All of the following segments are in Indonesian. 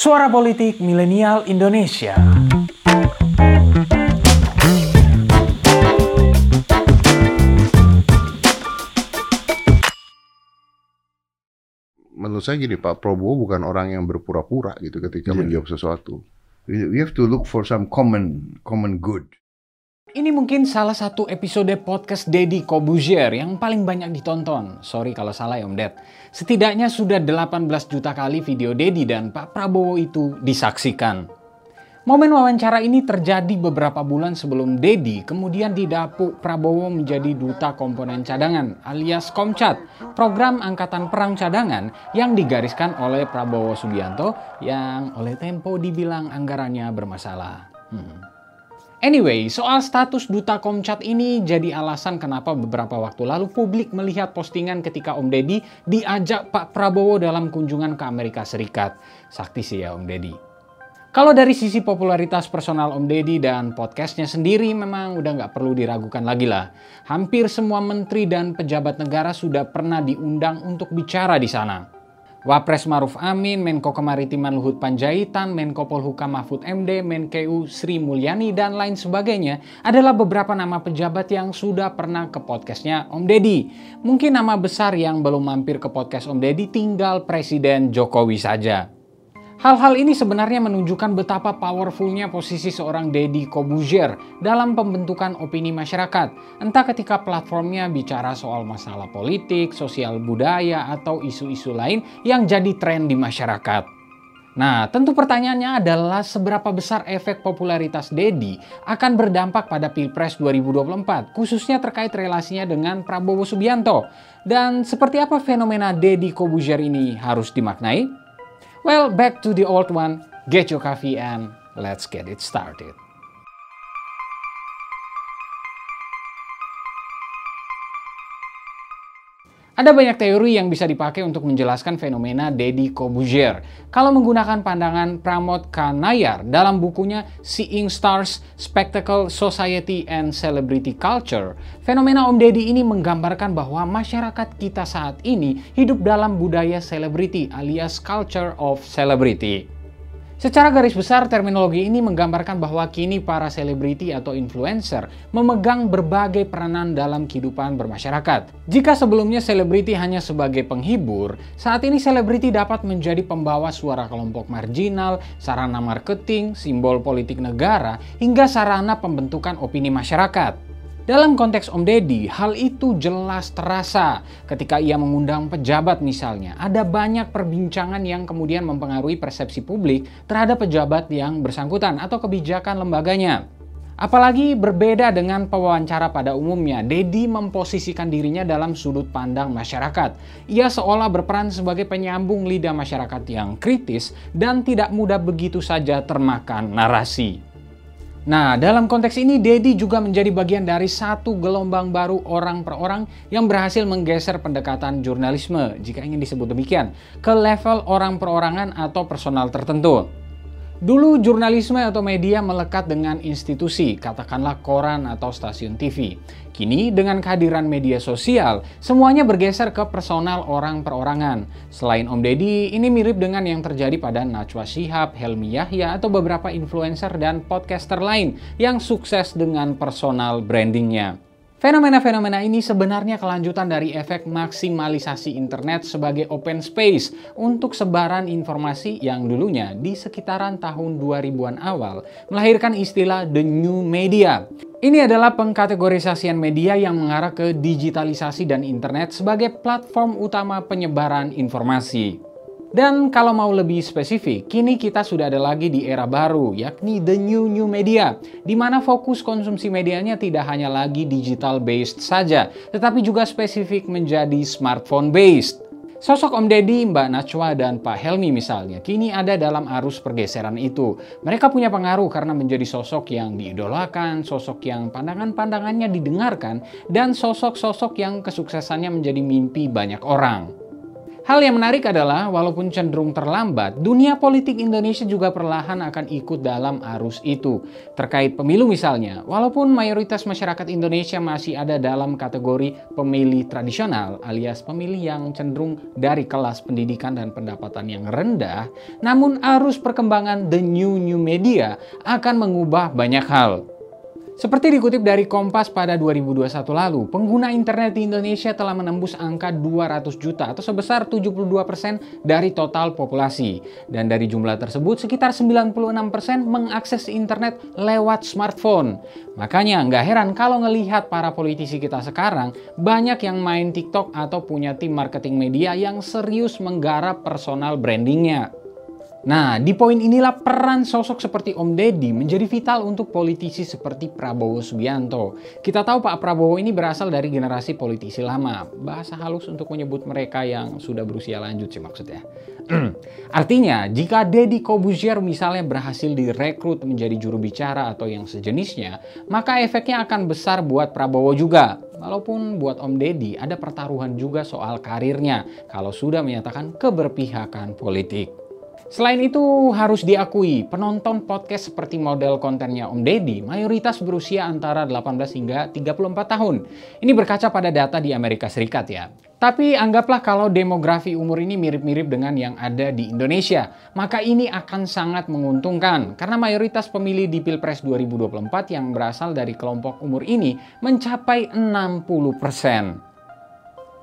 Suara Politik Milenial Indonesia. menurut saya gini Pak Prabowo bukan orang yang berpura-pura gitu ketika Iya. menjawab sesuatu. We have to look for some common common good. Ini mungkin salah satu episode podcast Deddy Kobuzier yang paling banyak ditonton. Sorry kalau salah ya Om Ded. Setidaknya sudah 18 juta kali video Deddy dan Pak Prabowo itu disaksikan. Momen wawancara ini terjadi beberapa bulan sebelum Dedi kemudian didapuk Prabowo menjadi duta komponen cadangan alias Komcat, program angkatan perang cadangan yang digariskan oleh Prabowo Subianto yang oleh Tempo dibilang anggarannya bermasalah. Hmm. Anyway, soal status duta Komcat ini jadi alasan kenapa beberapa waktu lalu publik melihat postingan ketika Om Deddy diajak Pak Prabowo dalam kunjungan ke Amerika Serikat. Sakti sih ya Om Deddy. Kalau dari sisi popularitas personal Om Deddy dan podcastnya sendiri memang udah nggak perlu diragukan lagi lah. Hampir semua menteri dan pejabat negara sudah pernah diundang untuk bicara di sana. Wapres Maruf Amin, Menko Kemaritiman Luhut Panjaitan, Menko Polhukam Mahfud MD, Menkeu Sri Mulyani, dan lain sebagainya adalah beberapa nama pejabat yang sudah pernah ke podcastnya Om Deddy. Mungkin nama besar yang belum mampir ke podcast Om Deddy tinggal Presiden Jokowi saja. Hal-hal ini sebenarnya menunjukkan betapa powerfulnya posisi seorang Deddy Kobuzier dalam pembentukan opini masyarakat. Entah ketika platformnya bicara soal masalah politik, sosial budaya, atau isu-isu lain yang jadi tren di masyarakat. Nah, tentu pertanyaannya adalah seberapa besar efek popularitas Dedi akan berdampak pada Pilpres 2024, khususnya terkait relasinya dengan Prabowo Subianto. Dan seperti apa fenomena Dedi Kobuzier ini harus dimaknai? Well, back to the old one. Get your coffee and let's get it started. Ada banyak teori yang bisa dipakai untuk menjelaskan fenomena Deddy Kobuzier. Kalau menggunakan pandangan Pramod Kanayar dalam bukunya Seeing Stars, Spectacle, Society, and Celebrity Culture, fenomena Om Deddy ini menggambarkan bahwa masyarakat kita saat ini hidup dalam budaya selebriti alias culture of celebrity. Secara garis besar, terminologi ini menggambarkan bahwa kini para selebriti atau influencer memegang berbagai peranan dalam kehidupan bermasyarakat. Jika sebelumnya selebriti hanya sebagai penghibur, saat ini selebriti dapat menjadi pembawa suara kelompok marginal, sarana marketing, simbol politik negara, hingga sarana pembentukan opini masyarakat. Dalam konteks Om Deddy, hal itu jelas terasa ketika ia mengundang pejabat misalnya. Ada banyak perbincangan yang kemudian mempengaruhi persepsi publik terhadap pejabat yang bersangkutan atau kebijakan lembaganya. Apalagi berbeda dengan pewawancara pada umumnya, Dedi memposisikan dirinya dalam sudut pandang masyarakat. Ia seolah berperan sebagai penyambung lidah masyarakat yang kritis dan tidak mudah begitu saja termakan narasi. Nah, dalam konteks ini, Dedi juga menjadi bagian dari satu gelombang baru orang per orang yang berhasil menggeser pendekatan jurnalisme, jika ingin disebut demikian, ke level orang perorangan atau personal tertentu. Dulu jurnalisme atau media melekat dengan institusi, katakanlah koran atau stasiun TV. Kini dengan kehadiran media sosial, semuanya bergeser ke personal orang perorangan. Selain Om Deddy, ini mirip dengan yang terjadi pada Najwa Shihab, Helmi Yahya, atau beberapa influencer dan podcaster lain yang sukses dengan personal brandingnya. Fenomena-fenomena ini sebenarnya kelanjutan dari efek maksimalisasi internet sebagai open space untuk sebaran informasi yang dulunya di sekitaran tahun 2000-an awal melahirkan istilah the new media. Ini adalah pengkategorisasian media yang mengarah ke digitalisasi dan internet sebagai platform utama penyebaran informasi. Dan kalau mau lebih spesifik, kini kita sudah ada lagi di era baru, yakni the new new media, di mana fokus konsumsi medianya tidak hanya lagi digital based saja, tetapi juga spesifik menjadi smartphone based. Sosok Om Deddy, Mbak Najwa, dan Pak Helmi misalnya, kini ada dalam arus pergeseran itu. Mereka punya pengaruh karena menjadi sosok yang diidolakan, sosok yang pandangan-pandangannya didengarkan, dan sosok-sosok yang kesuksesannya menjadi mimpi banyak orang. Hal yang menarik adalah, walaupun cenderung terlambat, dunia politik Indonesia juga perlahan akan ikut dalam arus itu. Terkait pemilu misalnya, walaupun mayoritas masyarakat Indonesia masih ada dalam kategori pemilih tradisional alias pemilih yang cenderung dari kelas pendidikan dan pendapatan yang rendah, namun arus perkembangan the new new media akan mengubah banyak hal. Seperti dikutip dari Kompas pada 2021 lalu, pengguna internet di Indonesia telah menembus angka 200 juta atau sebesar 72% dari total populasi. Dan dari jumlah tersebut, sekitar 96% mengakses internet lewat smartphone. Makanya nggak heran kalau ngelihat para politisi kita sekarang, banyak yang main TikTok atau punya tim marketing media yang serius menggarap personal brandingnya. Nah, di poin inilah peran sosok seperti Om Deddy menjadi vital untuk politisi seperti Prabowo Subianto. Kita tahu Pak Prabowo ini berasal dari generasi politisi lama. Bahasa halus untuk menyebut mereka yang sudah berusia lanjut sih maksudnya. Artinya, jika Deddy Kobuzier misalnya berhasil direkrut menjadi juru bicara atau yang sejenisnya, maka efeknya akan besar buat Prabowo juga. Walaupun buat Om Deddy ada pertaruhan juga soal karirnya kalau sudah menyatakan keberpihakan politik. Selain itu, harus diakui, penonton podcast seperti model kontennya Om Deddy mayoritas berusia antara 18 hingga 34 tahun. Ini berkaca pada data di Amerika Serikat ya. Tapi anggaplah kalau demografi umur ini mirip-mirip dengan yang ada di Indonesia, maka ini akan sangat menguntungkan karena mayoritas pemilih di Pilpres 2024 yang berasal dari kelompok umur ini mencapai 60 persen.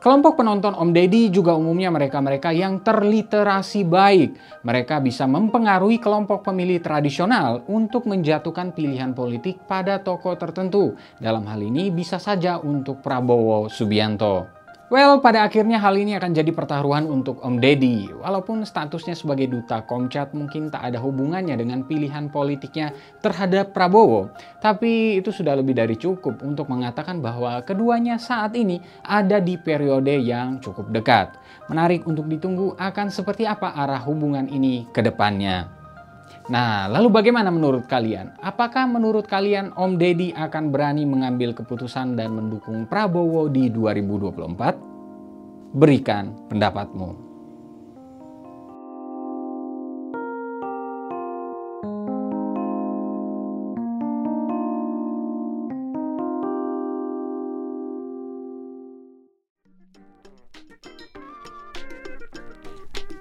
Kelompok penonton Om Deddy juga umumnya mereka-mereka yang terliterasi baik. Mereka bisa mempengaruhi kelompok pemilih tradisional untuk menjatuhkan pilihan politik pada tokoh tertentu. Dalam hal ini bisa saja untuk Prabowo Subianto. Well, pada akhirnya hal ini akan jadi pertaruhan untuk Om Deddy. Walaupun statusnya sebagai duta Komcat mungkin tak ada hubungannya dengan pilihan politiknya terhadap Prabowo. Tapi itu sudah lebih dari cukup untuk mengatakan bahwa keduanya saat ini ada di periode yang cukup dekat. Menarik untuk ditunggu akan seperti apa arah hubungan ini ke depannya. Nah, lalu bagaimana menurut kalian? Apakah menurut kalian Om Deddy akan berani mengambil keputusan dan mendukung Prabowo di 2024? Berikan pendapatmu.